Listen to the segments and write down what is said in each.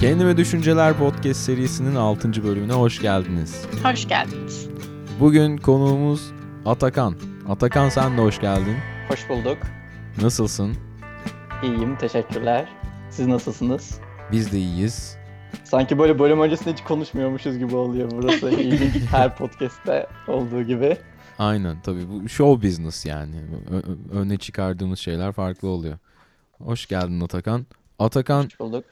Kendi ve Düşünceler Podcast serisinin 6. bölümüne hoş geldiniz. Hoş geldiniz. Bugün konuğumuz Atakan. Atakan sen de hoş geldin. Hoş bulduk. Nasılsın? İyiyim, teşekkürler. Siz nasılsınız? Biz de iyiyiz. Sanki böyle bölüm öncesinde hiç konuşmuyormuşuz gibi oluyor burası. İlginç her podcast'te olduğu gibi. Aynen tabii bu show business yani. Ö- öne çıkardığımız şeyler farklı oluyor. Hoş geldin Atakan. Atakan Hoş bulduk.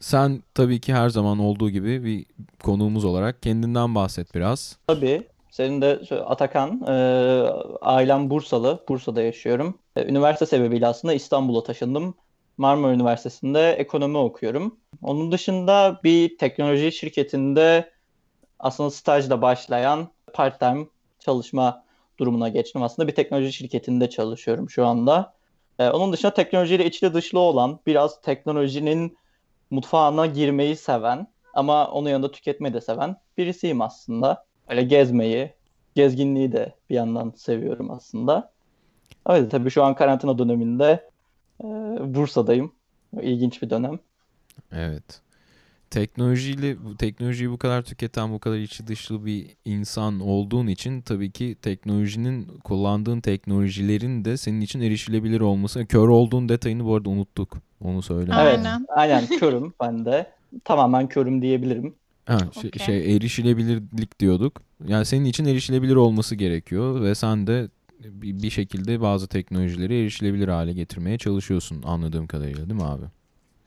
Sen tabii ki her zaman olduğu gibi bir konuğumuz olarak kendinden bahset biraz. Tabii. Senin de Atakan, e, ailem Bursalı, Bursa'da yaşıyorum. E, üniversite sebebiyle aslında İstanbul'a taşındım. Marmara Üniversitesi'nde ekonomi okuyorum. Onun dışında bir teknoloji şirketinde aslında stajla başlayan part-time çalışma durumuna geçtim. Aslında bir teknoloji şirketinde çalışıyorum şu anda. E, onun dışında teknolojiyle içli dışlı olan, biraz teknolojinin mutfağına girmeyi seven ama onun yanında tüketmeyi de seven birisiyim aslında. Öyle gezmeyi, gezginliği de bir yandan seviyorum aslında. Evet tabii şu an karantina döneminde e, Bursa'dayım. İlginç bir dönem. Evet. Teknolojiyle bu teknolojiyi bu kadar tüketen, bu kadar içi dışlı bir insan olduğun için tabii ki teknolojinin kullandığın teknolojilerin de senin için erişilebilir olması. Kör olduğun detayını bu arada unuttuk. Onu söyle. Evet, Aynen. aynen körüm ben de. Tamamen körüm diyebilirim. Ha, şey, Okey. şey erişilebilirlik diyorduk. Yani senin için erişilebilir olması gerekiyor ve sen de bir şekilde bazı teknolojileri erişilebilir hale getirmeye çalışıyorsun anladığım kadarıyla değil mi abi?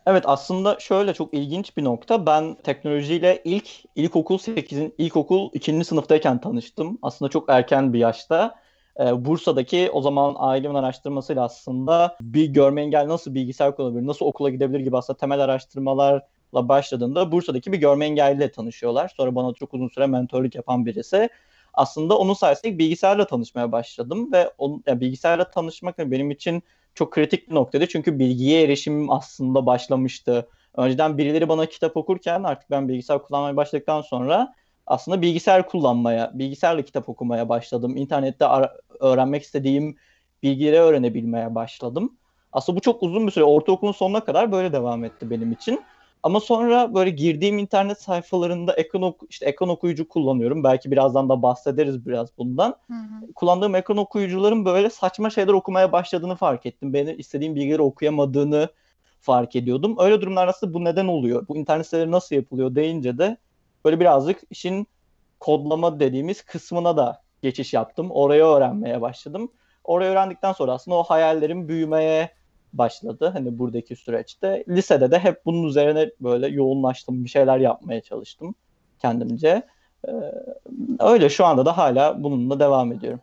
Evet aslında şöyle çok ilginç bir nokta. Ben teknolojiyle ilk ilkokul 8'in ilkokul 2. sınıftayken tanıştım. Aslında çok erken bir yaşta. Ee, Bursa'daki o zaman ailemin araştırmasıyla aslında bir görme engelli nasıl bilgisayar kullanabilir, nasıl okula gidebilir gibi aslında temel araştırmalarla başladığında Bursa'daki bir görme engelliyle tanışıyorlar. Sonra bana çok uzun süre mentorluk yapan birisi. Aslında onun sayesinde bilgisayarla tanışmaya başladım ve onun, yani bilgisayarla tanışmak benim için çok kritik bir noktaydı. Çünkü bilgiye erişimim aslında başlamıştı. Önceden birileri bana kitap okurken artık ben bilgisayar kullanmaya başladıktan sonra aslında bilgisayar kullanmaya, bilgisayarla kitap okumaya başladım. İnternette ara- öğrenmek istediğim bilgileri öğrenebilmeye başladım. Aslında bu çok uzun bir süre, ortaokulun sonuna kadar böyle devam etti benim için. Ama sonra böyle girdiğim internet sayfalarında ekran, oku- işte ekran okuyucu kullanıyorum. Belki birazdan da bahsederiz biraz bundan Hı hı. kullandığım ekran okuyucuların böyle saçma şeyler okumaya başladığını fark ettim. Benim istediğim bilgileri okuyamadığını fark ediyordum. Öyle durumlar aslında bu neden oluyor? Bu internet siteleri nasıl yapılıyor deyince de böyle birazcık işin kodlama dediğimiz kısmına da geçiş yaptım. Orayı öğrenmeye başladım. Orayı öğrendikten sonra aslında o hayallerim büyümeye başladı. Hani buradaki süreçte. Lisede de hep bunun üzerine böyle yoğunlaştım. Bir şeyler yapmaya çalıştım kendimce. Ee, öyle şu anda da hala bununla devam ediyorum.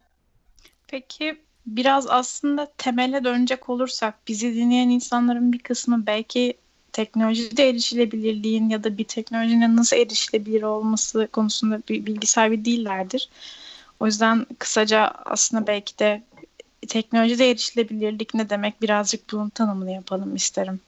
Peki biraz aslında temele dönecek olursak bizi dinleyen insanların bir kısmı belki teknolojide erişilebilirliğin ya da bir teknolojinin nasıl erişilebilir olması konusunda bir bilgi sahibi değillerdir. O yüzden kısaca aslında belki de teknolojide erişilebilirlik ne demek birazcık bunun tanımını yapalım isterim.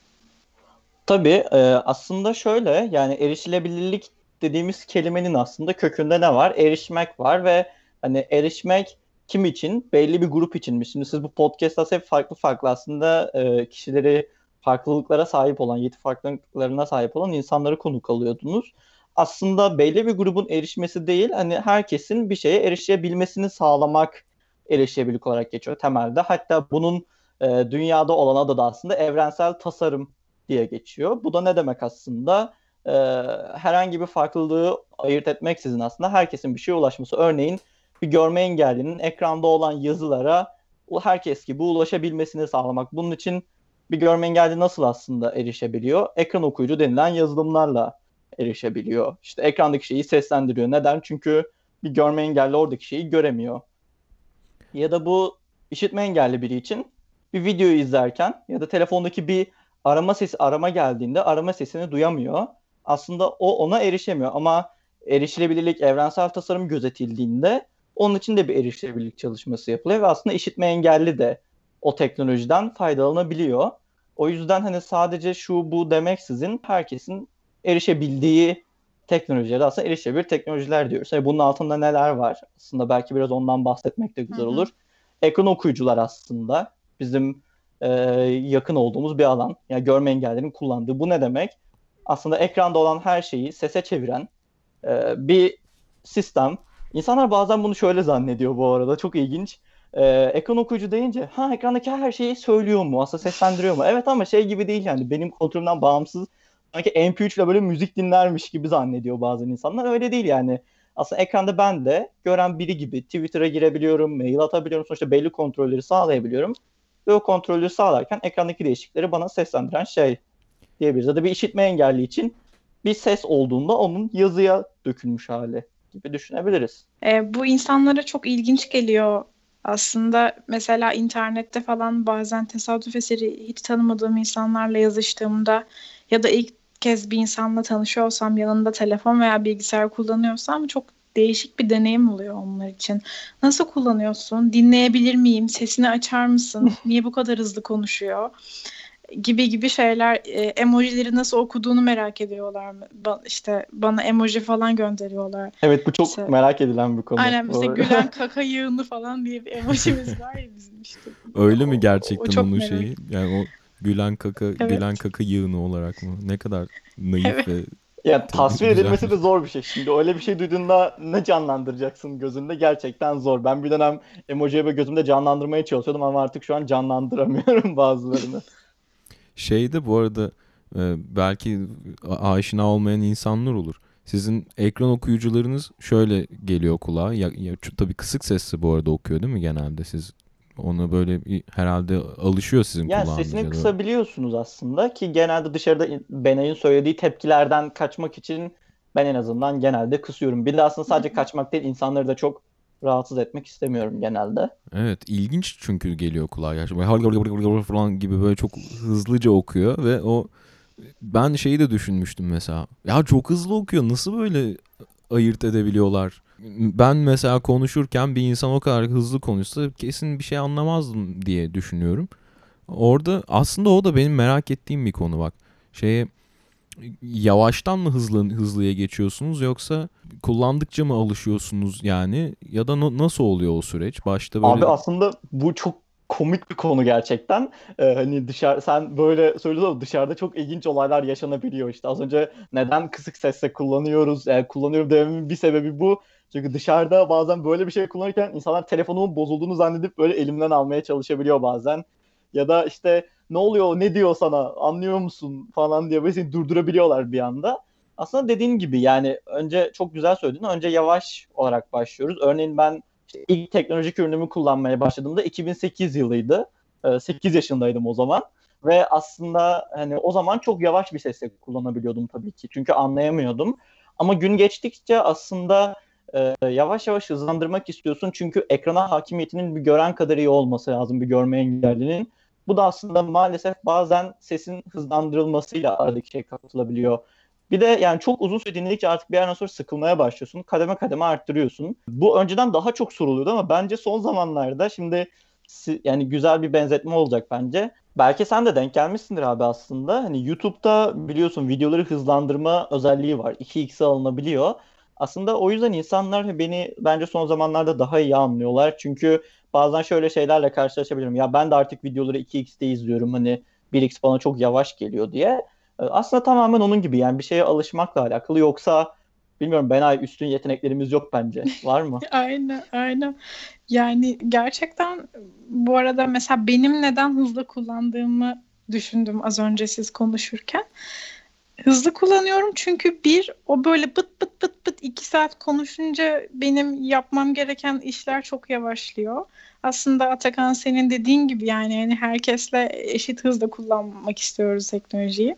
Tabii e, aslında şöyle yani erişilebilirlik dediğimiz kelimenin aslında kökünde ne var? Erişmek var ve hani erişmek kim için? Belli bir grup içinmiş. Şimdi siz bu podcast'ta hep farklı farklı aslında e, kişileri farklılıklara sahip olan, yeti farklılıklarına sahip olan insanları konuk alıyordunuz. Aslında belli bir grubun erişmesi değil, hani herkesin bir şeye erişebilmesini sağlamak erişebilirlik olarak geçiyor temelde. Hatta bunun e, dünyada olan adı da aslında evrensel tasarım diye geçiyor. Bu da ne demek aslında? Ee, herhangi bir farklılığı ayırt etmeksizin aslında herkesin bir şeye ulaşması. Örneğin bir görme engellinin ekranda olan yazılara herkes gibi ulaşabilmesini sağlamak. Bunun için bir görme engelli nasıl aslında erişebiliyor? Ekran okuyucu denilen yazılımlarla erişebiliyor. İşte ekrandaki şeyi seslendiriyor. Neden? Çünkü bir görme engelli oradaki şeyi göremiyor. Ya da bu işitme engelli biri için bir videoyu izlerken ya da telefondaki bir arama sesi arama geldiğinde arama sesini duyamıyor. Aslında o ona erişemiyor ama erişilebilirlik evrensel tasarım gözetildiğinde onun için de bir erişilebilirlik çalışması yapılıyor ve aslında işitme engelli de o teknolojiden faydalanabiliyor. O yüzden hani sadece şu bu demeksizin herkesin erişebildiği teknolojileri aslında erişebilir teknolojiler diyoruz. Hani bunun altında neler var? Aslında belki biraz ondan bahsetmek de güzel Hı hı. olur. Ekran okuyucular aslında bizim e, yakın olduğumuz bir alan. Yani görme engellerin kullandığı. Bu ne demek? aslında ekranda olan her şeyi sese çeviren e, bir sistem. İnsanlar bazen bunu şöyle zannediyor bu arada. Çok ilginç. Ee, ekran okuyucu deyince ha ekrandaki her şeyi söylüyor mu? Aslında seslendiriyor mu? Evet ama şey gibi değil yani benim kontrolümden bağımsız sanki MP3 ile böyle müzik dinlermiş gibi zannediyor bazen insanlar. Öyle değil yani. Aslında ekranda ben de gören biri gibi Twitter'a girebiliyorum, mail atabiliyorum. Sonuçta belli kontrolleri sağlayabiliyorum. Ve o kontrolleri sağlarken ekrandaki değişiklikleri bana seslendiren şey diyebiliriz. Ya da bir işitme engelli için bir ses olduğunda onun yazıya dökülmüş hali gibi düşünebiliriz. E, bu insanlara çok ilginç geliyor aslında mesela internette falan bazen tesadüf eseri hiç tanımadığım insanlarla yazıştığımda ya da ilk kez bir insanla tanışıyorsam yanında telefon veya bilgisayar kullanıyorsam çok değişik bir deneyim oluyor onlar için. Nasıl kullanıyorsun? Dinleyebilir miyim? Sesini açar mısın? Niye bu kadar hızlı konuşuyor? gibi gibi şeyler e, emojileri nasıl okuduğunu merak ediyorlar. Ba- işte bana emoji falan gönderiyorlar. Evet bu çok işte, merak edilen bir konu. Aynen mesela gülen kaka yığını falan diye bir emojimiz var ya bizim işte. Öyle mi gerçekten o, onun merak. şeyi? Yani o gülen kaka evet. gülen kaka yığını olarak mı? Ne kadar naif evet. ve ya tasvir edilmesi de zor bir şey. Şimdi öyle bir şey duyduğunda ne canlandıracaksın gözünde? Gerçekten zor. Ben bir dönem emojiye ve gözümde canlandırmaya çalışıyordum ama artık şu an canlandıramıyorum bazılarını. Şeyde bu arada e, belki aşina olmayan insanlar olur. Sizin ekran okuyucularınız şöyle geliyor kulağa. Ya, ya, tabii kısık sesli bu arada okuyor değil mi genelde? Siz ona böyle herhalde alışıyor sizin yani kulağınız. Sesini kısabiliyorsunuz aslında ki genelde dışarıda Benay'ın söylediği tepkilerden kaçmak için ben en azından genelde kısıyorum. Bir de aslında sadece kaçmak değil insanları da çok rahatsız etmek istemiyorum genelde. Evet ilginç çünkü geliyor kulağa gerçekten. falan gibi böyle çok hızlıca okuyor ve o ben şeyi de düşünmüştüm mesela. Ya çok hızlı okuyor nasıl böyle ayırt edebiliyorlar? Ben mesela konuşurken bir insan o kadar hızlı konuşsa kesin bir şey anlamazdım diye düşünüyorum. Orada aslında o da benim merak ettiğim bir konu bak. Şeye yavaştan mı hızlı hızlıya geçiyorsunuz yoksa kullandıkça mı alışıyorsunuz yani ya da no, nasıl oluyor o süreç? Başta böyle Abi aslında bu çok komik bir konu gerçekten. Ee, hani dışarı sen böyle söylüyorsun dışarıda çok ilginç olaylar yaşanabiliyor işte. Az önce neden kısık sesle kullanıyoruz? Yani kullanıyorum dememin bir sebebi bu. Çünkü dışarıda bazen böyle bir şey kullanırken insanlar telefonumun bozulduğunu zannedip böyle elimden almaya çalışabiliyor bazen. Ya da işte ne oluyor ne diyor sana anlıyor musun falan diye böyle seni durdurabiliyorlar bir anda. Aslında dediğin gibi yani önce çok güzel söyledin. Önce yavaş olarak başlıyoruz. Örneğin ben işte ilk teknolojik ürünümü kullanmaya başladığımda 2008 yılıydı. 8 ee, yaşındaydım o zaman. Ve aslında hani o zaman çok yavaş bir sesle kullanabiliyordum tabii ki. Çünkü anlayamıyordum. Ama gün geçtikçe aslında e, yavaş yavaş hızlandırmak istiyorsun. Çünkü ekrana hakimiyetinin bir gören kadar iyi olması lazım bir görme engellinin. Bu da aslında maalesef bazen sesin hızlandırılmasıyla aradaki şey kapatılabiliyor. Bir de yani çok uzun süre dinledikçe artık bir yerden sonra sıkılmaya başlıyorsun. Kademe kademe arttırıyorsun. Bu önceden daha çok soruluyordu ama bence son zamanlarda şimdi yani güzel bir benzetme olacak bence. Belki sen de denk gelmişsindir abi aslında. Hani YouTube'da biliyorsun videoları hızlandırma özelliği var. 2x'e alınabiliyor. Aslında o yüzden insanlar beni bence son zamanlarda daha iyi anlıyorlar. Çünkü bazen şöyle şeylerle karşılaşabilirim. Ya ben de artık videoları 2x'te izliyorum. Hani 1x bana çok yavaş geliyor diye. Ee, aslında tamamen onun gibi yani bir şeye alışmakla alakalı. Yoksa bilmiyorum ben ay üstün yeteneklerimiz yok bence. Var mı? aynen aynen. Yani gerçekten bu arada mesela benim neden hızlı kullandığımı düşündüm az önce siz konuşurken. Hızlı kullanıyorum çünkü bir o böyle bıt bıt bıt bıt iki saat konuşunca benim yapmam gereken işler çok yavaşlıyor. Aslında Atakan senin dediğin gibi yani yani herkesle eşit hızda kullanmak istiyoruz teknolojiyi.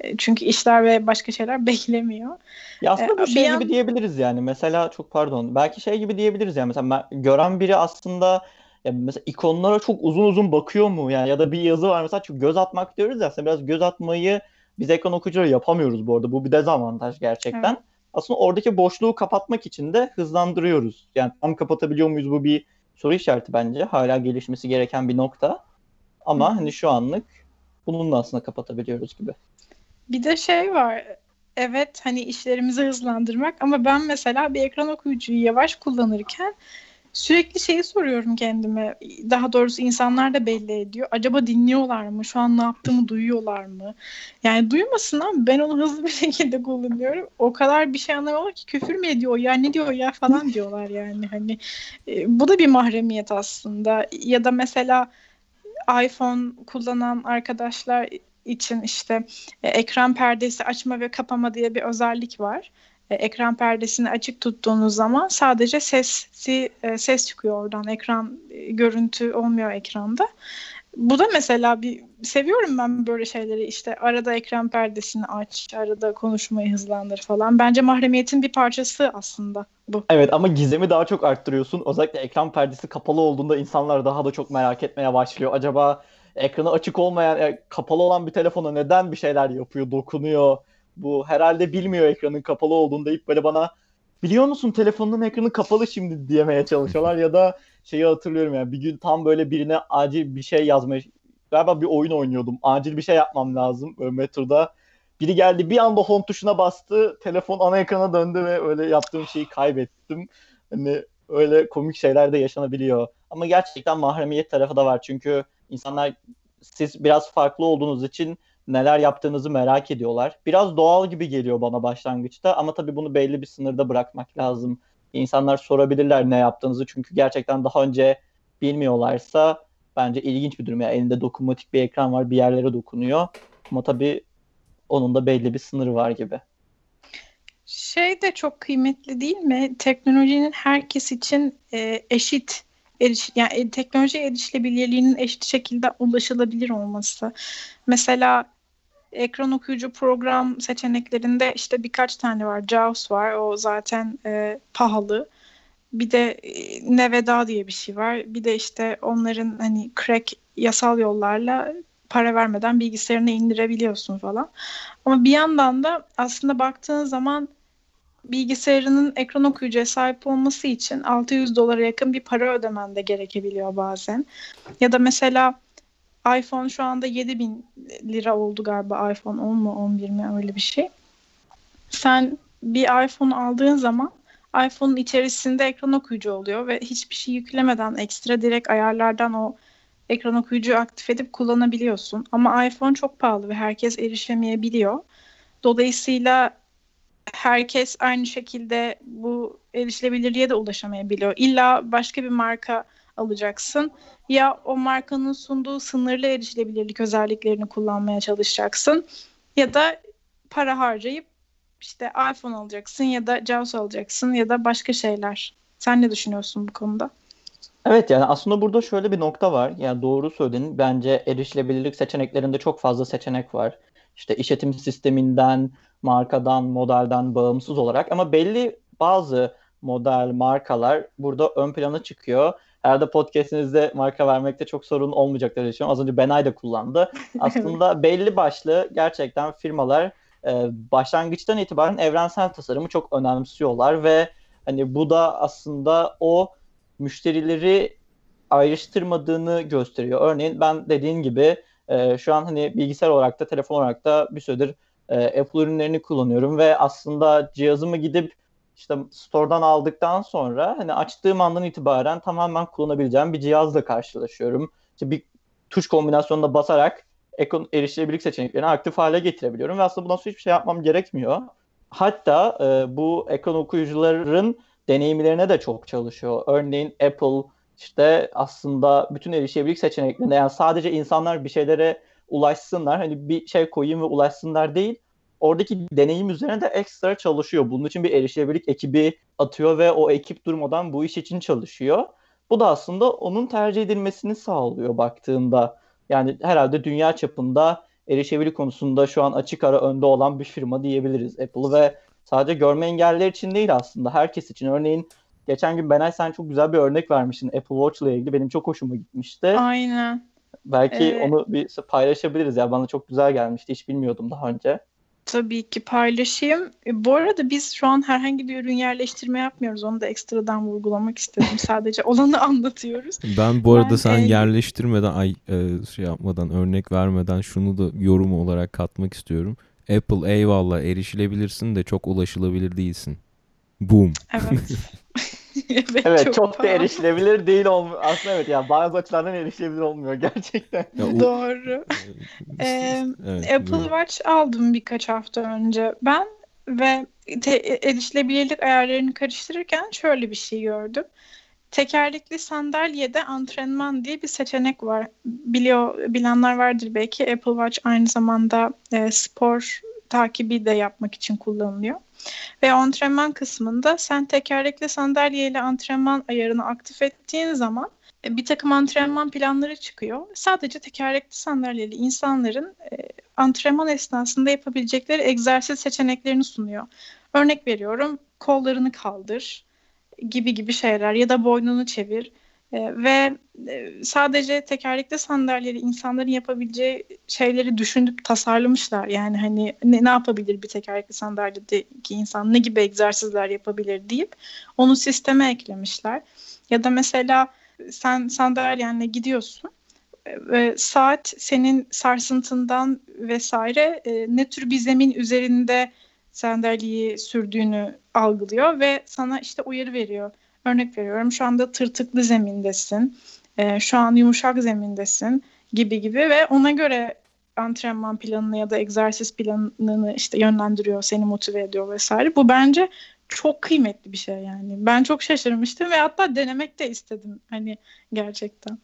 E, çünkü işler ve başka şeyler beklemiyor. Ya aslında bu ee, şey gibi diyebiliriz yani. Mesela çok pardon. Belki şey gibi diyebiliriz yani. Mesela gören biri aslında ya mesela ikonlara çok uzun uzun bakıyor mu yani ya da bir yazı var mesela çok göz atmak diyoruz ya aslında biraz göz atmayı biz ekran okuyucuları yapamıyoruz bu arada. Bu bir dezavantaj gerçekten. Evet. Aslında oradaki boşluğu kapatmak için de hızlandırıyoruz. Yani tam kapatabiliyor muyuz bu bir soru işareti bence. Hala gelişmesi gereken bir nokta. Ama Hı. hani şu anlık bununla aslında kapatabiliyoruz gibi. Bir de şey var. Evet hani işlerimizi hızlandırmak ama ben mesela bir ekran okuyucuyu yavaş kullanırken Sürekli şeyi soruyorum kendime. Daha doğrusu insanlar da belli ediyor. Acaba dinliyorlar mı? Şu an ne yaptığımı duyuyorlar mı? Yani duymasın ama ben onu hızlı bir şekilde kullanıyorum. O kadar bir şey anlamıyorlar ki küfür mü ediyor ya ne diyor ya falan diyorlar yani. Hani e, bu da bir mahremiyet aslında. Ya da mesela iPhone kullanan arkadaşlar için işte e, ekran perdesi açma ve kapama diye bir özellik var. E, ekran perdesini açık tuttuğunuz zaman sadece sesi e, ses çıkıyor oradan. Ekran e, görüntü olmuyor ekranda. Bu da mesela bir seviyorum ben böyle şeyleri işte arada ekran perdesini aç, arada konuşmayı hızlandır falan. Bence mahremiyetin bir parçası aslında bu. Evet ama gizemi daha çok arttırıyorsun. Özellikle ekran perdesi kapalı olduğunda insanlar daha da çok merak etmeye başlıyor. Acaba ekranı açık olmayan, kapalı olan bir telefona neden bir şeyler yapıyor, dokunuyor? Bu herhalde bilmiyor ekranın kapalı olduğunu deyip böyle bana biliyor musun telefonun ekranı kapalı şimdi diyemeye çalışıyorlar ya da şeyi hatırlıyorum yani bir gün tam böyle birine acil bir şey yazmaya galiba bir oyun oynuyordum. Acil bir şey yapmam lazım metroda. Biri geldi bir anda home tuşuna bastı. Telefon ana ekrana döndü ve öyle yaptığım şeyi kaybettim. Hani öyle komik şeyler de yaşanabiliyor. Ama gerçekten mahremiyet tarafı da var. Çünkü insanlar siz biraz farklı olduğunuz için neler yaptığınızı merak ediyorlar. Biraz doğal gibi geliyor bana başlangıçta ama tabii bunu belli bir sınırda bırakmak lazım. İnsanlar sorabilirler ne yaptığınızı çünkü gerçekten daha önce bilmiyorlarsa bence ilginç bir durum. Yani elinde dokunmatik bir ekran var bir yerlere dokunuyor. Ama tabii onun da belli bir sınırı var gibi. Şey de çok kıymetli değil mi? Teknolojinin herkes için e, eşit eriş yani teknoloji erişilebilirliğinin eşit şekilde ulaşılabilir olması. Mesela ekran okuyucu program seçeneklerinde işte birkaç tane var. JAWS var. O zaten e, pahalı. Bir de e, Nevada diye bir şey var. Bir de işte onların hani crack yasal yollarla para vermeden bilgisayarına indirebiliyorsun falan. Ama bir yandan da aslında baktığın zaman bilgisayarının ekran okuyucuya sahip olması için 600 dolara yakın bir para ödemen de gerekebiliyor bazen. Ya da mesela iPhone şu anda 7000 lira oldu galiba iPhone 10 mu 11 mi öyle bir şey. Sen bir iPhone aldığın zaman iPhone'un içerisinde ekran okuyucu oluyor ve hiçbir şey yüklemeden ekstra direkt ayarlardan o ekran okuyucuyu aktif edip kullanabiliyorsun. Ama iPhone çok pahalı ve herkes erişemeyebiliyor. Dolayısıyla herkes aynı şekilde bu erişilebilirliğe de ulaşamayabiliyor. İlla başka bir marka alacaksın. Ya o markanın sunduğu sınırlı erişilebilirlik özelliklerini kullanmaya çalışacaksın. Ya da para harcayıp işte iPhone alacaksın ya da JAWS alacaksın ya da başka şeyler. Sen ne düşünüyorsun bu konuda? Evet yani aslında burada şöyle bir nokta var. Yani doğru söyledin. Bence erişilebilirlik seçeneklerinde çok fazla seçenek var. İşte işletim sisteminden, markadan, modelden bağımsız olarak ama belli bazı model, markalar burada ön plana çıkıyor. Herhalde podcastinizde marka vermekte çok sorun olmayacakları düşünüyorum. Az önce Benay da kullandı. Aslında belli başlı gerçekten firmalar e, başlangıçtan itibaren evrensel tasarımı çok önemsiyorlar ve hani bu da aslında o müşterileri ayrıştırmadığını gösteriyor. Örneğin ben dediğin gibi e, şu an hani bilgisayar olarak da telefon olarak da bir süredir e, Apple ürünlerini kullanıyorum ve aslında cihazımı gidip işte store'dan aldıktan sonra hani açtığım andan itibaren tamamen kullanabileceğim bir cihazla karşılaşıyorum. İşte bir tuş kombinasyonuna basarak erişilebilirlik seçeneklerini aktif hale getirebiliyorum ve aslında bundan sonra hiçbir şey yapmam gerekmiyor. Hatta e, bu ekran okuyucuların deneyimlerine de çok çalışıyor. Örneğin Apple işte aslında bütün erişilebilirlik seçeneklerinde yani sadece insanlar bir şeylere ulaşsınlar. Hani bir şey koyayım ve ulaşsınlar değil. Oradaki deneyim üzerine de ekstra çalışıyor. Bunun için bir erişilebilirlik ekibi atıyor ve o ekip durmadan bu iş için çalışıyor. Bu da aslında onun tercih edilmesini sağlıyor baktığında. Yani herhalde dünya çapında erişebilirlik konusunda şu an açık ara önde olan bir firma diyebiliriz Apple ve sadece görme engelliler için değil aslında herkes için. Örneğin geçen gün Benay sen çok güzel bir örnek vermiştin Apple Watch ile ilgili. Benim çok hoşuma gitmişti. Aynen. Belki evet. onu bir paylaşabiliriz ya. Bana çok güzel gelmişti. Hiç bilmiyordum daha önce. Tabii ki paylaşayım. E, bu arada biz şu an herhangi bir ürün yerleştirme yapmıyoruz. Onu da ekstradan vurgulamak istedim. Sadece olanı anlatıyoruz. Ben bu arada ben, sen e... yerleştirmeden ay e, şey yapmadan örnek vermeden şunu da yorum olarak katmak istiyorum. Apple eyvallah erişilebilirsin de çok ulaşılabilir değilsin. Boom. Evet. evet, Evet çok, da pahalı. erişilebilir değil olmuyor. Aslında evet ya bazı açılardan erişilebilir olmuyor gerçekten. Ya o- Doğru. Ee, Evet, Apple buyurun. Watch aldım birkaç hafta önce ben ve te- erişilebilirlik ayarlarını karıştırırken şöyle bir şey gördüm. Tekerlekli sandalyede antrenman diye bir seçenek var. Biliyor bilenler vardır belki. Apple Watch aynı zamanda e, spor takibi de yapmak için kullanılıyor. Ve antrenman kısmında sen tekerlekli sandalyeyle antrenman ayarını aktif ettiğin zaman e, bir takım antrenman planları çıkıyor. Sadece tekerlekli sandalyeli insanların e, antrenman esnasında yapabilecekleri egzersiz seçeneklerini sunuyor. Örnek veriyorum kollarını kaldır gibi gibi şeyler ya da boynunu çevir E, ve e, sadece tekerlekli sandalyeli insanların yapabileceği şeyleri düşünüp tasarlamışlar. Yani hani ne, ne yapabilir bir tekerlekli sandalyedeki insan ne gibi egzersizler yapabilir deyip onu sisteme eklemişler. Ya da mesela sen sandalyenle gidiyorsun ve saat senin sarsıntından vesaire e, ne tür bir zemin üzerinde sandalyeyi sürdüğünü algılıyor ve sana işte uyarı veriyor. Örnek veriyorum şu anda tırtıklı zemindesin, e, şu an yumuşak zemindesin gibi gibi ve ona göre antrenman planını ya da egzersiz planını işte yönlendiriyor, seni motive ediyor vesaire. Bu bence çok kıymetli bir şey yani. Ben çok şaşırmıştım ve hatta denemek de istedim hani gerçekten.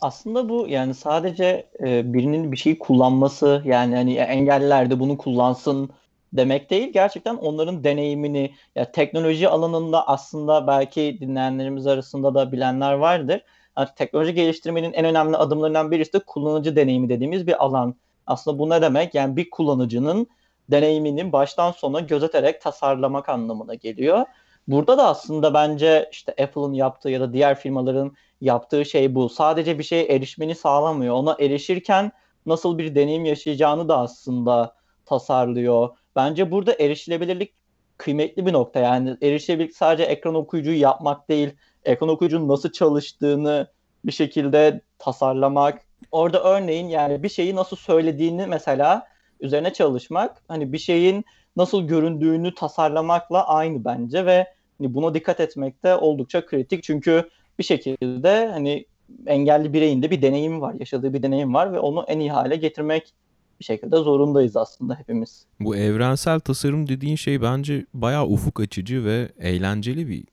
Aslında bu yani sadece e, birinin bir şeyi kullanması yani hani engelliler de bunu kullansın demek değil. Gerçekten onların deneyimini ya teknoloji alanında aslında belki dinleyenlerimiz arasında da bilenler vardır. Yani teknoloji geliştirmenin en önemli adımlarından birisi de kullanıcı deneyimi dediğimiz bir alan. Aslında bu ne demek? Yani bir kullanıcının deneyimini baştan sona gözeterek tasarlamak anlamına geliyor. Burada da aslında bence işte Apple'ın yaptığı ya da diğer firmaların yaptığı şey bu. Sadece bir şeye erişmeni sağlamıyor. Ona erişirken nasıl bir deneyim yaşayacağını da aslında tasarlıyor. Bence burada erişilebilirlik kıymetli bir nokta. Yani erişilebilirlik sadece ekran okuyucuyu yapmak değil, ekran okuyucunun nasıl çalıştığını bir şekilde tasarlamak. Orada örneğin yani bir şeyi nasıl söylediğini mesela üzerine çalışmak, hani bir şeyin nasıl göründüğünü tasarlamakla aynı bence ve hani buna dikkat etmek de oldukça kritik. Çünkü bir şekilde hani engelli bireyin de bir deneyimi var, yaşadığı bir deneyim var ve onu en iyi hale getirmek bir şekilde zorundayız aslında hepimiz. Bu evrensel tasarım dediğin şey bence bayağı ufuk açıcı ve eğlenceli bir,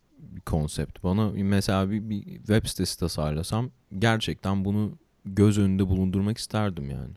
konsept. Bana mesela bir, bir web sitesi tasarlasam gerçekten bunu göz önünde bulundurmak isterdim yani.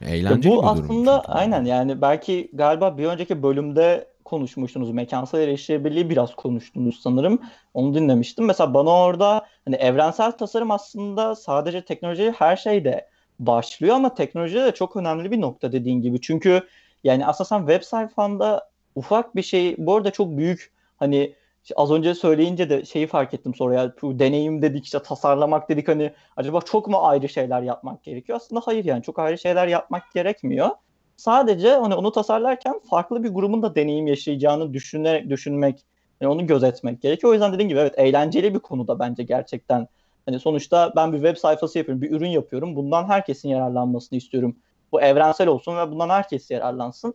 Eğlenceli bu bir durum aslında çünkü. aynen yani belki galiba bir önceki bölümde konuşmuştunuz. Mekansal erişilebilirliği biraz konuştunuz sanırım. Onu dinlemiştim. Mesela bana orada hani evrensel tasarım aslında sadece teknoloji her şeyde başlıyor ama teknoloji de çok önemli bir nokta dediğin gibi. Çünkü yani aslında sen web sayfanda ufak bir şey bu arada çok büyük hani az önce söyleyince de şeyi fark ettim sonra ya bu deneyim dedik işte tasarlamak dedik hani acaba çok mu ayrı şeyler yapmak gerekiyor? Aslında hayır yani çok ayrı şeyler yapmak gerekmiyor. Sadece hani onu tasarlarken farklı bir grubun da deneyim yaşayacağını düşünerek düşünmek, yani onu gözetmek gerekiyor. O yüzden dediğim gibi evet eğlenceli bir konuda bence gerçekten. Hani sonuçta ben bir web sayfası yapıyorum, bir ürün yapıyorum. Bundan herkesin yararlanmasını istiyorum. Bu evrensel olsun ve bundan herkes yararlansın.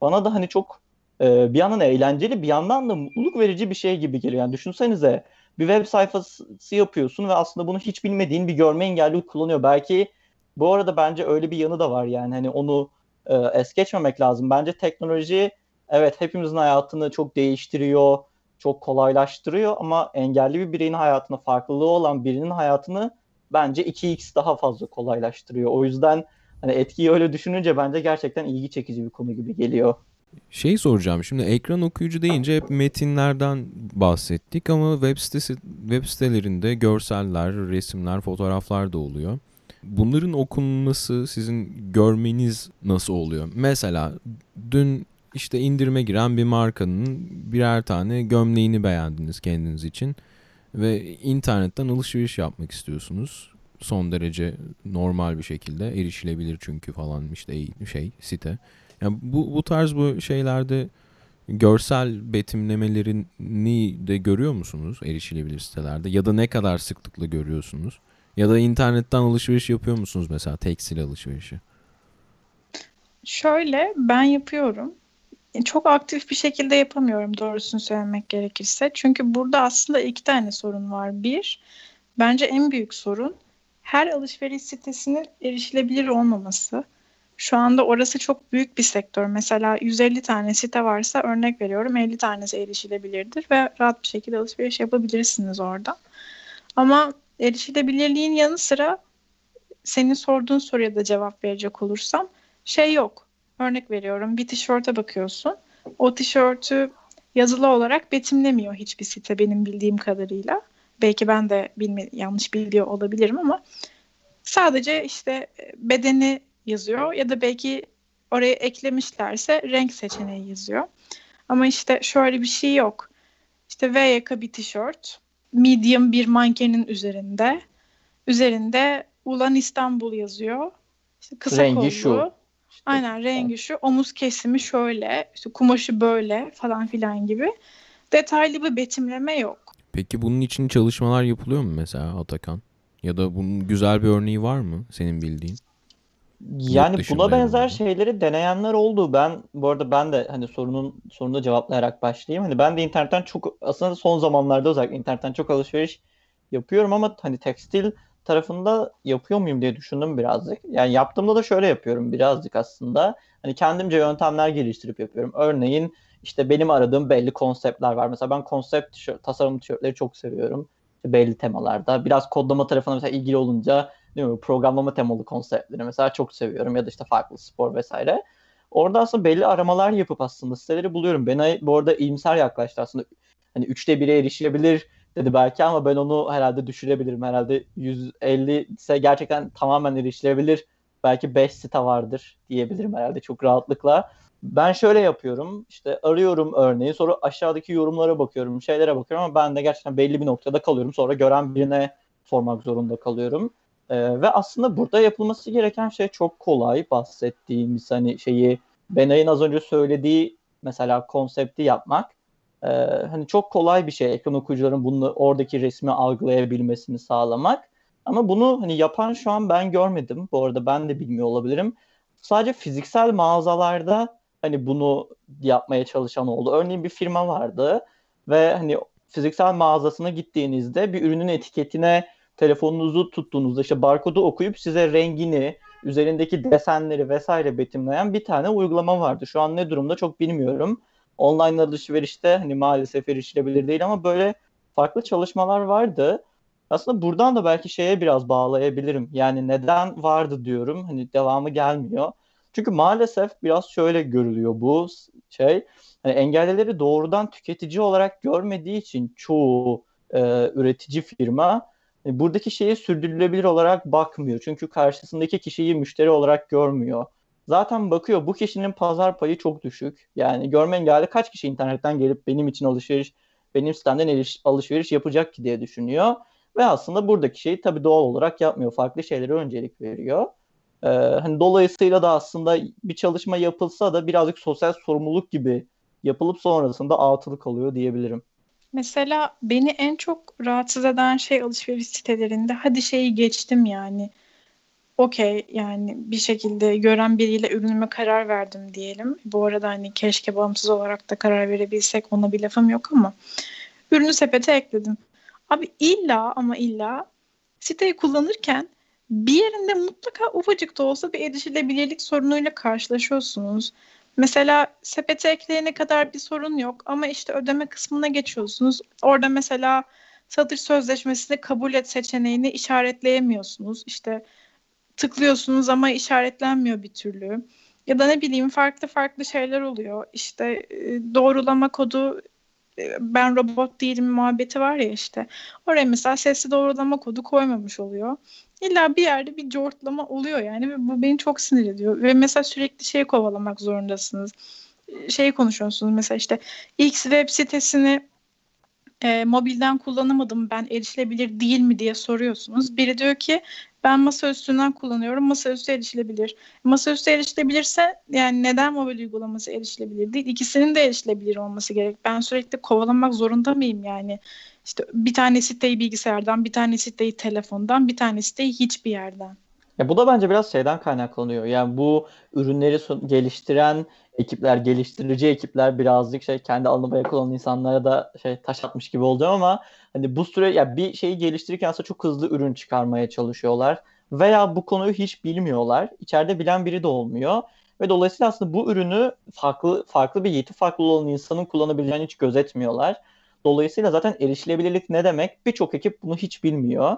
Bana da hani çok e, bir yandan eğlenceli, bir yandan da mutluluk verici bir şey gibi geliyor. Yani düşünsenize bir web sayfası yapıyorsun ve aslında bunu hiç bilmediğin bir görme engelli kullanıyor. Belki bu arada bence öyle bir yanı da var yani hani onu e, es geçmemek lazım. Bence teknoloji evet hepimizin hayatını çok değiştiriyor, çok kolaylaştırıyor ama engelli bir bireyin hayatını, farklılığı olan birinin hayatını bence 2x daha fazla kolaylaştırıyor. O yüzden hani etkiyi öyle düşününce bence gerçekten ilgi çekici bir konu gibi geliyor. Şey soracağım şimdi ekran okuyucu deyince hep metinlerden bahsettik ama web sitesi web sitelerinde görseller, resimler, fotoğraflar da oluyor. Bunların okunması sizin görmeniz nasıl oluyor? Mesela dün işte indirime giren bir markanın birer tane gömleğini beğendiniz kendiniz için ve internetten alışveriş yapmak istiyorsunuz. Son derece normal bir şekilde erişilebilir çünkü falan işte şey site. Yani bu bu tarz bu şeylerde görsel betimlemelerini de görüyor musunuz erişilebilir sitelerde ya da ne kadar sıklıkla görüyorsunuz? Ya da internetten alışveriş yapıyor musunuz mesela tekstil alışverişi? Şöyle ben yapıyorum. Çok aktif bir şekilde yapamıyorum doğrusunu söylemek gerekirse. Çünkü burada aslında iki tane sorun var. Bir, bence en büyük sorun her alışveriş sitesinin erişilebilir olmaması. Şu anda orası çok büyük bir sektör. Mesela 150 tane site varsa örnek veriyorum 50 tanesi erişilebilirdir ve rahat bir şekilde alışveriş yapabilirsiniz orada. Ama erişilebilirliğin yanı sıra senin sorduğun soruya da cevap verecek olursam şey yok. Örnek veriyorum bir tişörte bakıyorsun. O tişörtü yazılı olarak betimlemiyor hiçbir site benim bildiğim kadarıyla. Belki ben de bilme, yanlış biliyor olabilirim ama sadece işte bedeni yazıyor ya da belki oraya eklemişlerse renk seçeneği yazıyor. Ama işte şöyle bir şey yok. İşte V yaka bir tişört, medium bir mankenin üzerinde. Üzerinde Ulan İstanbul yazıyor. İşte kısa Rengi kollu. şu. Aynen rengi şu. Omuz kesimi şöyle. işte kumaşı böyle falan filan gibi. Detaylı bir betimleme yok. Peki bunun için çalışmalar yapılıyor mu mesela Atakan? Ya da bunun güzel bir örneği var mı senin bildiğin? Yani dışında buna benzer yani. şeyleri deneyenler oldu. Ben bu arada ben de hani sorunun sorunu cevaplayarak başlayayım. Hani ben de internetten çok aslında son zamanlarda özellikle internetten çok alışveriş yapıyorum ama hani tekstil tarafında yapıyor muyum diye düşündüm birazcık. Yani yaptığımda da şöyle yapıyorum birazcık aslında. Hani kendimce yöntemler geliştirip yapıyorum. Örneğin işte benim aradığım belli konseptler var. Mesela ben konsept tişört, tasarım tişörtleri çok seviyorum. İşte belli temalarda. Biraz kodlama tarafına mesela ilgili olunca değil mi, programlama temalı konseptleri mesela çok seviyorum. Ya da işte farklı spor vesaire. Orada aslında belli aramalar yapıp aslında siteleri buluyorum. Ben bu arada iyimser yaklaştı aslında. Hani üçte bire erişilebilir dedi belki ama ben onu herhalde düşürebilirim. Herhalde 150 ise gerçekten tamamen erişilebilir. Belki 5 site vardır diyebilirim herhalde çok rahatlıkla. Ben şöyle yapıyorum. İşte arıyorum örneği. Sonra aşağıdaki yorumlara bakıyorum. Şeylere bakıyorum ama ben de gerçekten belli bir noktada kalıyorum. Sonra gören birine sormak zorunda kalıyorum. Ee, ve aslında burada yapılması gereken şey çok kolay. Bahsettiğimiz hani şeyi Benay'ın az önce söylediği mesela konsepti yapmak. Ee, hani çok kolay bir şey ekran okuyucuların bunu oradaki resmi algılayabilmesini sağlamak. Ama bunu hani yapan şu an ben görmedim. Bu arada ben de bilmiyor olabilirim. Sadece fiziksel mağazalarda hani bunu yapmaya çalışan oldu. Örneğin bir firma vardı ve hani fiziksel mağazasına gittiğinizde bir ürünün etiketine telefonunuzu tuttuğunuzda işte barkodu okuyup size rengini, üzerindeki desenleri vesaire betimleyen bir tane uygulama vardı. Şu an ne durumda çok bilmiyorum. Online alışverişte hani maalesef erişilebilir değil ama böyle farklı çalışmalar vardı. Aslında buradan da belki şeye biraz bağlayabilirim. Yani neden vardı diyorum. Hani devamı gelmiyor. Çünkü maalesef biraz şöyle görülüyor bu şey. Hani engellileri doğrudan tüketici olarak görmediği için çoğu e, üretici firma e, buradaki şeyi sürdürülebilir olarak bakmıyor. Çünkü karşısındaki kişiyi müşteri olarak görmüyor. Zaten bakıyor bu kişinin pazar payı çok düşük. Yani görme engelli kaç kişi internetten gelip benim için alışveriş, benim sitemden eriş, alışveriş yapacak ki diye düşünüyor. Ve aslında buradaki şeyi tabii doğal olarak yapmıyor. Farklı şeylere öncelik veriyor. Ee, hani dolayısıyla da aslında bir çalışma yapılsa da birazcık sosyal sorumluluk gibi yapılıp sonrasında atıl kalıyor diyebilirim. Mesela beni en çok rahatsız eden şey alışveriş sitelerinde hadi şeyi geçtim yani. Okey yani bir şekilde gören biriyle ürünüme karar verdim diyelim. Bu arada hani keşke bağımsız olarak da karar verebilsek ona bir lafım yok ama ürünü sepete ekledim. Abi illa ama illa siteyi kullanırken bir yerinde mutlaka ufacık da olsa bir erişilebilirlik sorunuyla karşılaşıyorsunuz. Mesela sepete ekleyene kadar bir sorun yok ama işte ödeme kısmına geçiyorsunuz. Orada mesela satış sözleşmesini kabul et seçeneğini işaretleyemiyorsunuz. İşte tıklıyorsunuz ama işaretlenmiyor bir türlü. Ya da ne bileyim farklı farklı şeyler oluyor. İşte e, doğrulama kodu e, ben robot değilim muhabbeti var ya işte. Oraya mesela sesli doğrulama kodu koymamış oluyor. İlla bir yerde bir cortlama oluyor yani ve bu beni çok sinir ediyor. Ve mesela sürekli şey kovalamak zorundasınız. Şey konuşuyorsunuz mesela işte X web sitesini e, mobilden kullanamadım ben erişilebilir değil mi diye soruyorsunuz. Biri diyor ki ben masa üstünden kullanıyorum. Masaüstü erişilebilir. Masaüstü erişilebilirse yani neden mobil uygulaması erişilebilir değil? İkisinin de erişilebilir olması gerek. Ben sürekli kovalamak zorunda mıyım yani? İşte bir tane siteyi bilgisayardan, bir tane siteyi telefondan, bir tane siteyi hiçbir yerden. Ya bu da bence biraz şeyden kaynaklanıyor. Yani bu ürünleri geliştiren ekipler, geliştirici ekipler birazcık şey kendi alanı ayak olan insanlara da şey taş atmış gibi olacağım ama hani bu süre ya bir şeyi geliştirirken aslında çok hızlı ürün çıkarmaya çalışıyorlar veya bu konuyu hiç bilmiyorlar. İçeride bilen biri de olmuyor. Ve dolayısıyla aslında bu ürünü farklı farklı bir yeti farklı olan insanın kullanabileceğini hiç gözetmiyorlar. Dolayısıyla zaten erişilebilirlik ne demek? Birçok ekip bunu hiç bilmiyor.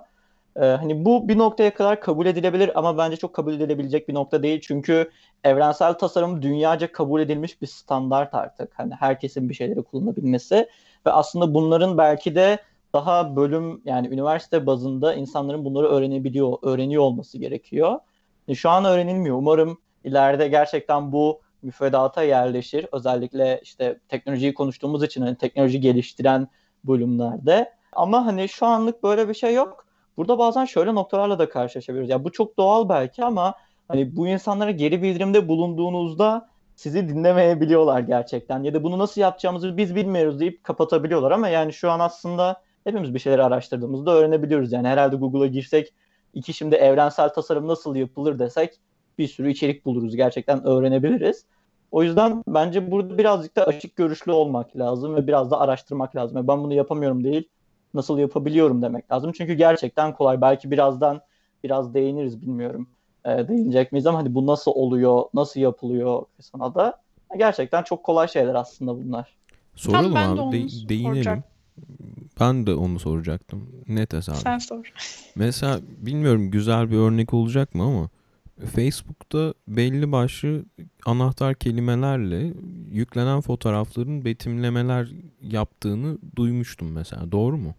Ee, hani bu bir noktaya kadar kabul edilebilir ama bence çok kabul edilebilecek bir nokta değil. Çünkü evrensel tasarım dünyaca kabul edilmiş bir standart artık. Hani herkesin bir şeyleri kullanabilmesi ve aslında bunların belki de daha bölüm yani üniversite bazında insanların bunları öğrenebiliyor, öğreniyor olması gerekiyor. Yani şu an öğrenilmiyor. Umarım ileride gerçekten bu müfredata yerleşir. Özellikle işte teknolojiyi konuştuğumuz için hani teknoloji geliştiren bölümlerde. Ama hani şu anlık böyle bir şey yok. Burada bazen şöyle noktalarla da karşılaşabiliyoruz. Ya bu çok doğal belki ama hani bu insanlara geri bildirimde bulunduğunuzda sizi dinlemeyebiliyorlar gerçekten. Ya da bunu nasıl yapacağımızı biz bilmiyoruz deyip kapatabiliyorlar ama yani şu an aslında hepimiz bir şeyler araştırdığımızda öğrenebiliyoruz. Yani herhalde Google'a girsek iki şimdi evrensel tasarım nasıl yapılır desek bir sürü içerik buluruz. Gerçekten öğrenebiliriz. O yüzden bence burada birazcık da açık görüşlü olmak lazım ve biraz da araştırmak lazım. Yani ben bunu yapamıyorum değil, nasıl yapabiliyorum demek lazım. Çünkü gerçekten kolay. Belki birazdan biraz değiniriz bilmiyorum. E, değinecek miyiz ama hani bu nasıl oluyor, nasıl yapılıyor kısmına da gerçekten çok kolay şeyler aslında bunlar. Soralım Tam abi, de- değinelim. Soracak. Ben de onu soracaktım. Net hesabı. Sen sor. Mesela bilmiyorum güzel bir örnek olacak mı ama Facebook'ta belli başlı anahtar kelimelerle yüklenen fotoğrafların betimlemeler yaptığını duymuştum mesela. Doğru mu?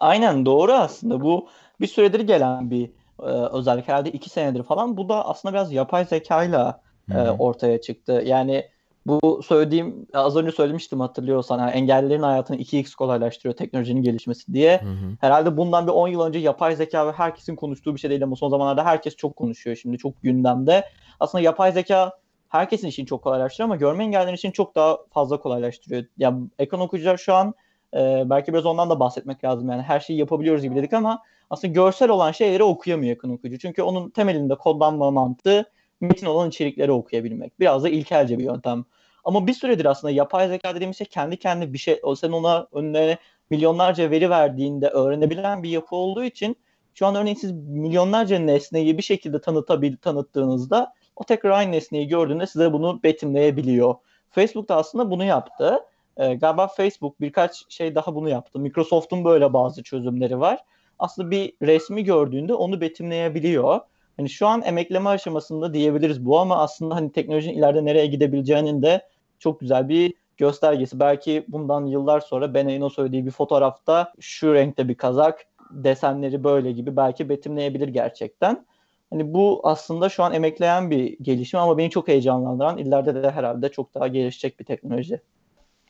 Aynen doğru aslında. Bu bir süredir gelen bir e, özellik. Herhalde iki senedir falan. Bu da aslında biraz yapay zekayla e, ortaya çıktı. Yani bu söylediğim az önce söylemiştim hatırlıyorsan yani engellilerin hayatını 2x kolaylaştırıyor teknolojinin gelişmesi diye. Hı hı. Herhalde bundan bir 10 yıl önce yapay zeka ve herkesin konuştuğu bir şey değil ama son zamanlarda herkes çok konuşuyor şimdi çok gündemde. Aslında yapay zeka herkesin için çok kolaylaştırıyor ama görme engellilerin için çok daha fazla kolaylaştırıyor. Yani ekran okuyucular şu an e, belki biraz ondan da bahsetmek lazım yani her şeyi yapabiliyoruz gibi dedik ama aslında görsel olan şeyleri okuyamıyor ekran okuyucu. Çünkü onun temelinde kodlanma mantığı metin olan içerikleri okuyabilmek. Biraz da ilkelce bir yöntem. Ama bir süredir aslında yapay zeka dediğimiz şey kendi kendine bir şey, sen ona önüne milyonlarca veri verdiğinde öğrenebilen bir yapı olduğu için şu an örneğin siz milyonlarca nesneyi bir şekilde tanıtabil, tanıttığınızda o tekrar aynı nesneyi gördüğünde size bunu betimleyebiliyor. Facebook da aslında bunu yaptı. Ee, galiba Facebook birkaç şey daha bunu yaptı. Microsoft'un böyle bazı çözümleri var. Aslında bir resmi gördüğünde onu betimleyebiliyor. Hani şu an emekleme aşamasında diyebiliriz bu ama aslında hani teknolojinin ileride nereye gidebileceğinin de çok güzel bir göstergesi. Belki bundan yıllar sonra Benay'ın o söylediği bir fotoğrafta şu renkte bir kazak, desenleri böyle gibi belki betimleyebilir gerçekten. Hani bu aslında şu an emekleyen bir gelişim ama beni çok heyecanlandıran ileride de herhalde çok daha gelişecek bir teknoloji.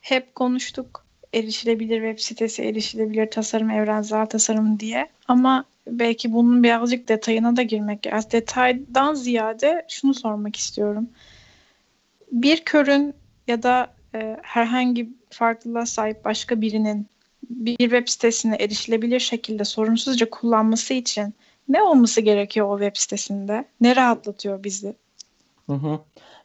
Hep konuştuk erişilebilir web sitesi, erişilebilir tasarım, evrensel tasarım diye. Ama belki bunun birazcık detayına da girmek lazım. Detaydan ziyade şunu sormak istiyorum. Bir körün ya da e, herhangi farklılığa sahip başka birinin bir web sitesine erişilebilir şekilde sorunsuzca kullanması için ne olması gerekiyor o web sitesinde? Ne rahatlatıyor bizi? Hı hı.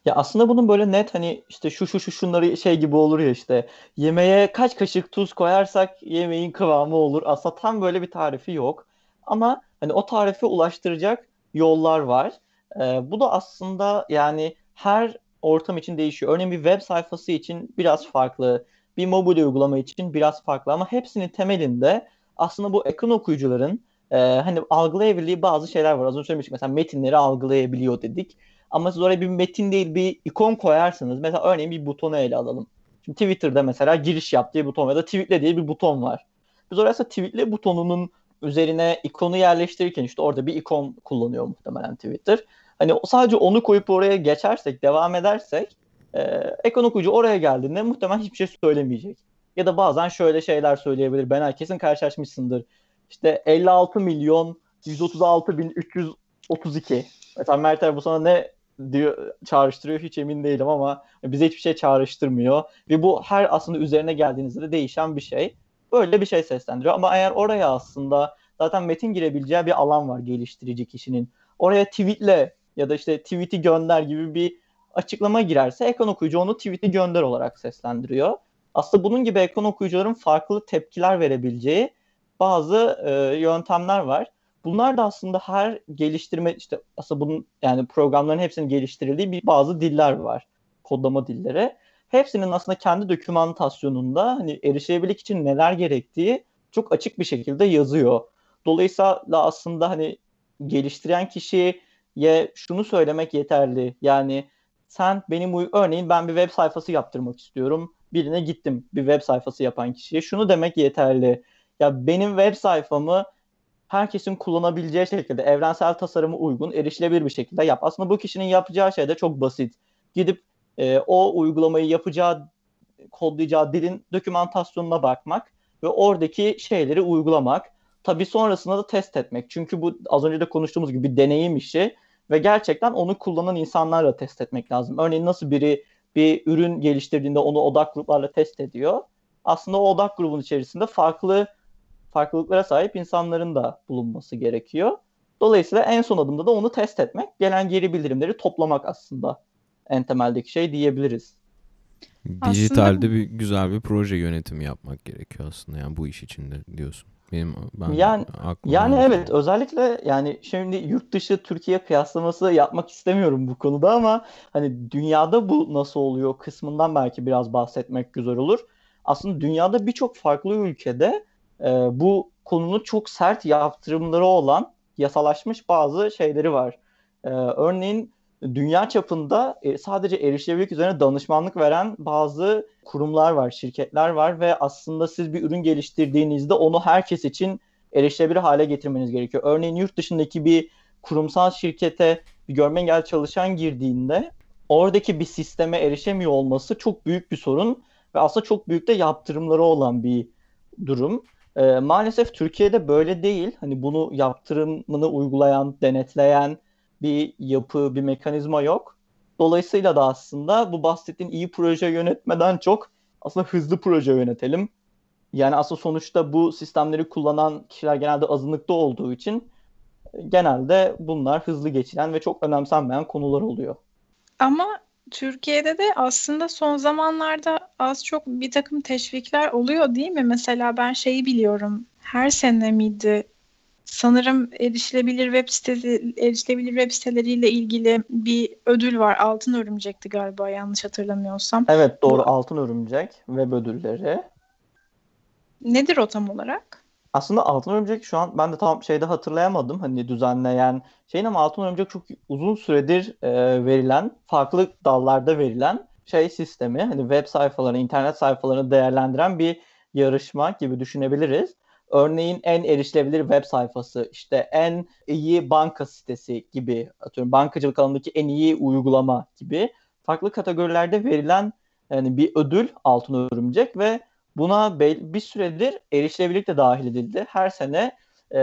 Ya aslında bunun böyle net hani işte şu şu şu şunları şey gibi olur ya işte yemeğe kaç kaşık tuz koyarsak yemeğin kıvamı olur. Aslında tam böyle bir tarifi yok. Ama hani o tarife ulaştıracak yollar var. Ee, bu da aslında yani her ortam için değişiyor. Örneğin bir web sayfası için biraz farklı, bir mobil uygulama için biraz farklı ama hepsinin temelinde aslında bu ekran okuyucuların e, hani algılayabildiği bazı şeyler var. Az önce söylemiştik mesela metinleri algılayabiliyor dedik. Ama siz oraya bir metin değil bir ikon koyarsınız. Mesela örneğin bir butonu ele alalım. Şimdi Twitter'da mesela giriş yap diye buton ya da tweetle diye bir buton var. Biz oraya tweetle butonunun üzerine ikonu yerleştirirken işte orada bir ikon kullanıyor muhtemelen Twitter. Hani sadece onu koyup oraya geçersek, devam edersek e, ekran okuyucu oraya geldiğinde muhtemelen hiçbir şey söylemeyecek. Ya da bazen şöyle şeyler söyleyebilir. Ben herkesin karşılaşmışsındır. İşte 56 milyon 136 bin 332. Mesela Mert bu sana ne diyor çağrıştırıyor hiç emin değilim ama bize hiçbir şey çağrıştırmıyor. Ve bu her aslında üzerine geldiğinizde de değişen bir şey. Böyle bir şey seslendiriyor. Ama eğer oraya aslında zaten metin girebileceği bir alan var geliştirici kişinin. oraya tweetle ya da işte tweet'i gönder gibi bir açıklama girerse ekran okuyucu onu tweet'i gönder olarak seslendiriyor. Aslında bunun gibi ekran okuyucuların farklı tepkiler verebileceği bazı e, yöntemler var. Bunlar da aslında her geliştirme işte aslında bunun yani programların hepsinin geliştirildiği bir bazı diller var. Kodlama dilleri. Hepsinin aslında kendi dokümantasyonunda hani erişilebilirlik için neler gerektiği çok açık bir şekilde yazıyor. Dolayısıyla aslında hani geliştiren kişiye şunu söylemek yeterli. Yani sen benim örneğin ben bir web sayfası yaptırmak istiyorum. Birine gittim bir web sayfası yapan kişiye. Şunu demek yeterli. Ya benim web sayfamı herkesin kullanabileceği şekilde evrensel tasarımı uygun, erişilebilir bir şekilde yap. Aslında bu kişinin yapacağı şey de çok basit. Gidip e, o uygulamayı yapacağı, kodlayacağı dilin dokümantasyonuna bakmak ve oradaki şeyleri uygulamak. Tabii sonrasında da test etmek. Çünkü bu az önce de konuştuğumuz gibi bir deneyim işi ve gerçekten onu kullanan insanlarla test etmek lazım. Örneğin nasıl biri bir ürün geliştirdiğinde onu odak gruplarla test ediyor. Aslında o odak grubun içerisinde farklı farklılıklara sahip insanların da bulunması gerekiyor. Dolayısıyla en son adımda da onu test etmek, gelen geri bildirimleri toplamak aslında en temeldeki şey diyebiliriz. Dijitalde aslında... bir güzel bir proje yönetimi yapmak gerekiyor aslında yani bu iş içinde diyorsun. Benim ben yani yani evet şey. özellikle yani şimdi yurt dışı Türkiye kıyaslaması yapmak istemiyorum bu konuda ama hani dünyada bu nasıl oluyor kısmından belki biraz bahsetmek güzel olur. Aslında dünyada birçok farklı ülkede e, bu konunun çok sert yaptırımları olan yasalaşmış bazı şeyleri var. E, örneğin dünya çapında e, sadece erişilebilirlik üzerine danışmanlık veren bazı kurumlar var, şirketler var ve aslında siz bir ürün geliştirdiğinizde onu herkes için erişilebilir hale getirmeniz gerekiyor. Örneğin yurt dışındaki bir kurumsal şirkete bir görme engel çalışan girdiğinde oradaki bir sisteme erişemiyor olması çok büyük bir sorun ve aslında çok büyük de yaptırımları olan bir durum. E, maalesef Türkiye'de böyle değil. Hani bunu yaptırımını uygulayan, denetleyen bir yapı, bir mekanizma yok. Dolayısıyla da aslında bu bahsettiğin iyi proje yönetmeden çok aslında hızlı proje yönetelim. Yani aslında sonuçta bu sistemleri kullanan kişiler genelde azınlıkta olduğu için genelde bunlar hızlı geçilen ve çok önemsenmeyen konular oluyor. Ama Türkiye'de de aslında son zamanlarda az çok bir takım teşvikler oluyor değil mi? Mesela ben şeyi biliyorum. Her sene miydi? Sanırım erişilebilir web sitesi, erişilebilir web siteleriyle ilgili bir ödül var. Altın Örümcek'ti galiba yanlış hatırlamıyorsam. Evet doğru. Altın Örümcek web ödülleri. Nedir o tam olarak? Aslında Altın Örümcek şu an ben de tam şeyde hatırlayamadım hani düzenleyen şeyin ama Altın Örümcek çok uzun süredir e, verilen farklı dallarda verilen şey sistemi hani web sayfalarını, internet sayfalarını değerlendiren bir yarışma gibi düşünebiliriz. Örneğin en erişilebilir web sayfası, işte en iyi banka sitesi gibi, atıyorum bankacılık alanındaki en iyi uygulama gibi farklı kategorilerde verilen yani bir ödül Altın Örümcek ve Buna bir süredir erişilebilirlik de dahil edildi. Her sene e,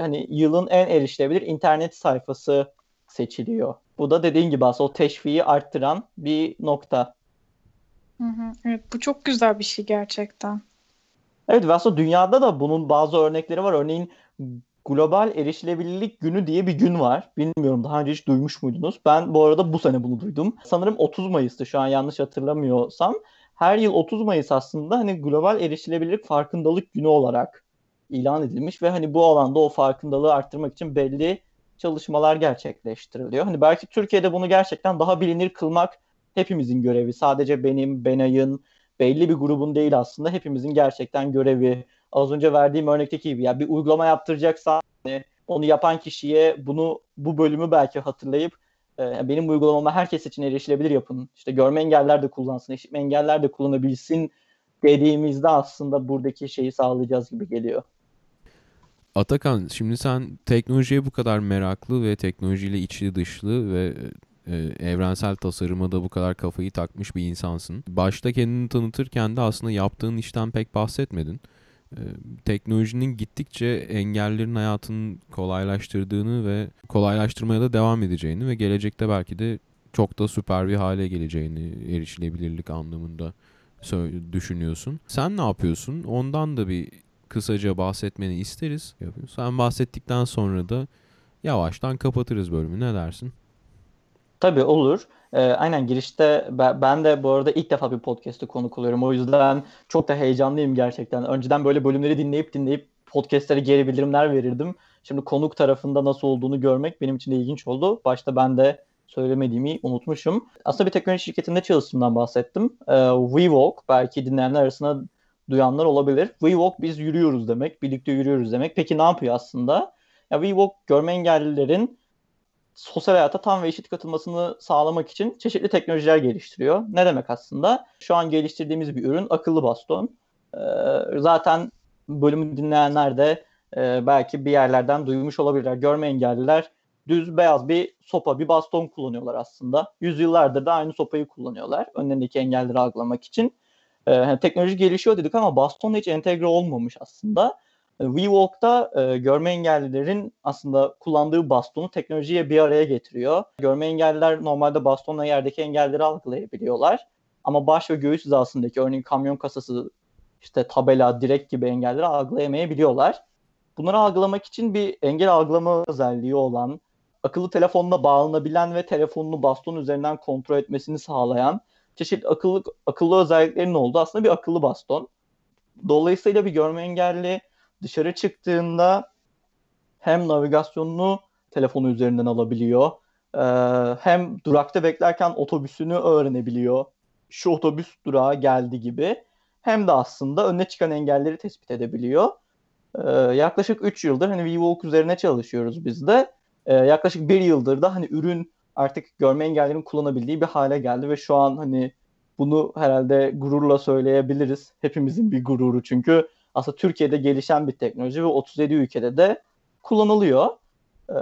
hani yılın en erişilebilir internet sayfası seçiliyor. Bu da dediğin gibi aslında o teşviği arttıran bir nokta. Hı hı. Evet bu çok güzel bir şey gerçekten. Evet ve aslında dünyada da bunun bazı örnekleri var. Örneğin Global Erişilebilirlik Günü diye bir gün var. Bilmiyorum daha önce hiç duymuş muydunuz? Ben bu arada bu sene bunu duydum. Sanırım 30 Mayıs'tı şu an yanlış hatırlamıyorsam her yıl 30 Mayıs aslında hani global erişilebilirlik farkındalık günü olarak ilan edilmiş ve hani bu alanda o farkındalığı arttırmak için belli çalışmalar gerçekleştiriliyor. Hani belki Türkiye'de bunu gerçekten daha bilinir kılmak hepimizin görevi. Sadece benim, Benay'ın, belli bir grubun değil aslında hepimizin gerçekten görevi. Az önce verdiğim örnekteki gibi ya bir uygulama yaptıracaksa hani onu yapan kişiye bunu bu bölümü belki hatırlayıp e, benim uygulamama herkes için erişilebilir yapın. İşte görme engeller de kullansın, işitme engeller de kullanabilsin dediğimizde aslında buradaki şeyi sağlayacağız gibi geliyor. Atakan şimdi sen teknolojiye bu kadar meraklı ve teknolojiyle içli dışlı ve e, evrensel tasarıma da bu kadar kafayı takmış bir insansın. Başta kendini tanıtırken de aslında yaptığın işten pek bahsetmedin. Teknolojinin gittikçe engellerin hayatını kolaylaştırdığını ve kolaylaştırmaya da devam edeceğini ve gelecekte belki de çok da süper bir hale geleceğini erişilebilirlik anlamında düşünüyorsun. Sen ne yapıyorsun? Ondan da bir kısaca bahsetmeni isteriz. Sen bahsettikten sonra da yavaştan kapatırız bölümü. Ne dersin? Tabii olur. Ee, aynen girişte ben, de bu arada ilk defa bir podcast'te konuk oluyorum. O yüzden çok da heyecanlıyım gerçekten. Önceden böyle bölümleri dinleyip dinleyip podcast'lere geri bildirimler verirdim. Şimdi konuk tarafında nasıl olduğunu görmek benim için de ilginç oldu. Başta ben de söylemediğimi unutmuşum. Aslında bir teknoloji şirketinde çalıştığımdan bahsettim. Ee, WeWalk belki dinleyenler arasında duyanlar olabilir. WeWalk biz yürüyoruz demek, birlikte yürüyoruz demek. Peki ne yapıyor aslında? Ya WeWalk görme engellilerin sosyal hayata tam ve eşit katılmasını sağlamak için çeşitli teknolojiler geliştiriyor. Ne demek aslında? Şu an geliştirdiğimiz bir ürün akıllı baston. Ee, zaten bölümü dinleyenler de e, belki bir yerlerden duymuş olabilirler. Görme engelliler düz beyaz bir sopa, bir baston kullanıyorlar aslında. Yüzyıllardır da aynı sopayı kullanıyorlar önlerindeki engelleri algılamak için. Ee, teknoloji gelişiyor dedik ama bastonla hiç entegre olmamış aslında. WeWalk'ta e, görme engellilerin aslında kullandığı bastonu teknolojiye bir araya getiriyor. Görme engelliler normalde bastonla yerdeki engelleri algılayabiliyorlar. Ama baş ve göğüs hizasındaki örneğin kamyon kasası, işte tabela, direk gibi engelleri algılayamayabiliyorlar. Bunları algılamak için bir engel algılama özelliği olan, akıllı telefonuna bağlanabilen ve telefonunu baston üzerinden kontrol etmesini sağlayan çeşitli akıllı akıllı özelliklerinin olduğu aslında bir akıllı baston. Dolayısıyla bir görme engelli dışarı çıktığında hem navigasyonunu telefonu üzerinden alabiliyor, e, hem durakta beklerken otobüsünü öğrenebiliyor. Şu otobüs durağa geldi gibi. Hem de aslında önüne çıkan engelleri tespit edebiliyor. E, yaklaşık 3 yıldır hani WeWalk üzerine çalışıyoruz biz de. E, yaklaşık 1 yıldır da hani ürün artık görme engellerin kullanabildiği bir hale geldi ve şu an hani bunu herhalde gururla söyleyebiliriz. Hepimizin bir gururu çünkü aslında Türkiye'de gelişen bir teknoloji ve 37 ülkede de kullanılıyor. Ee,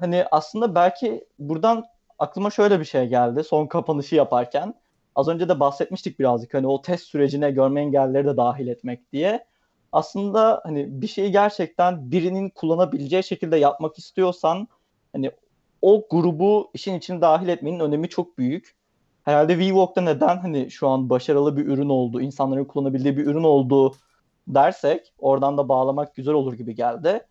hani aslında belki buradan aklıma şöyle bir şey geldi son kapanışı yaparken. Az önce de bahsetmiştik birazcık hani o test sürecine görme engelleri de dahil etmek diye. Aslında hani bir şeyi gerçekten birinin kullanabileceği şekilde yapmak istiyorsan hani o grubu işin içine dahil etmenin önemi çok büyük. Herhalde WeWalk'ta neden hani şu an başarılı bir ürün oldu, insanların kullanabildiği bir ürün olduğu dersek oradan da bağlamak güzel olur gibi geldi.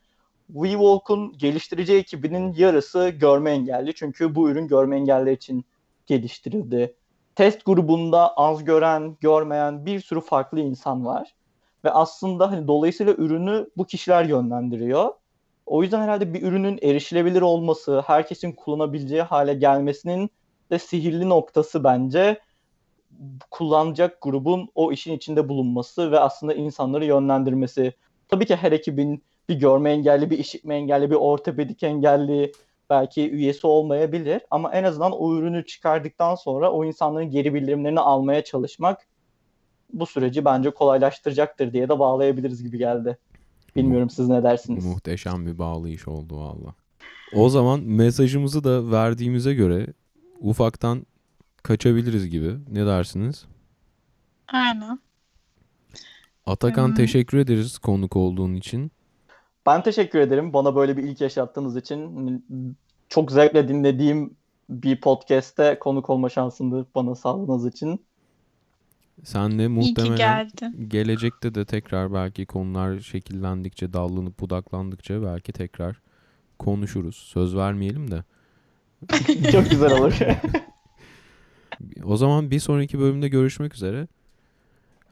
WeWalk'un geliştirici ekibinin yarısı görme engelli. Çünkü bu ürün görme engelli için geliştirildi. Test grubunda az gören, görmeyen bir sürü farklı insan var. Ve aslında hani dolayısıyla ürünü bu kişiler yönlendiriyor. O yüzden herhalde bir ürünün erişilebilir olması, herkesin kullanabileceği hale gelmesinin de sihirli noktası bence kullanacak grubun o işin içinde bulunması ve aslında insanları yönlendirmesi. Tabii ki her ekibin bir görme engelli, bir işitme engelli, bir ortopedik engelli belki üyesi olmayabilir ama en azından o ürünü çıkardıktan sonra o insanların geri bildirimlerini almaya çalışmak bu süreci bence kolaylaştıracaktır diye de bağlayabiliriz gibi geldi. Bilmiyorum siz ne dersiniz? Muhteşem bir bağlayış oldu valla. O zaman mesajımızı da verdiğimize göre ufaktan kaçabiliriz gibi. Ne dersiniz? Aynen. Atakan Hmm. teşekkür ederiz konuk olduğun için. Ben teşekkür ederim bana böyle bir ilk yaşattığınız için. Çok zevkle dinlediğim bir podcast'te konuk olma şansını bana sağladığınız için. Sen de İyi ki muhtemelen geldin. gelecekte de tekrar belki konular şekillendikçe, dallanıp budaklandıkça belki tekrar konuşuruz. Söz vermeyelim de. Çok güzel olur. O zaman bir sonraki bölümde görüşmek üzere.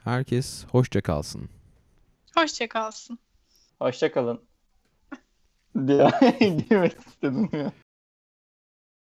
Herkes hoşça kalsın. Hoşça kalsın. Hoşçakalın. diye girmek istedim ya.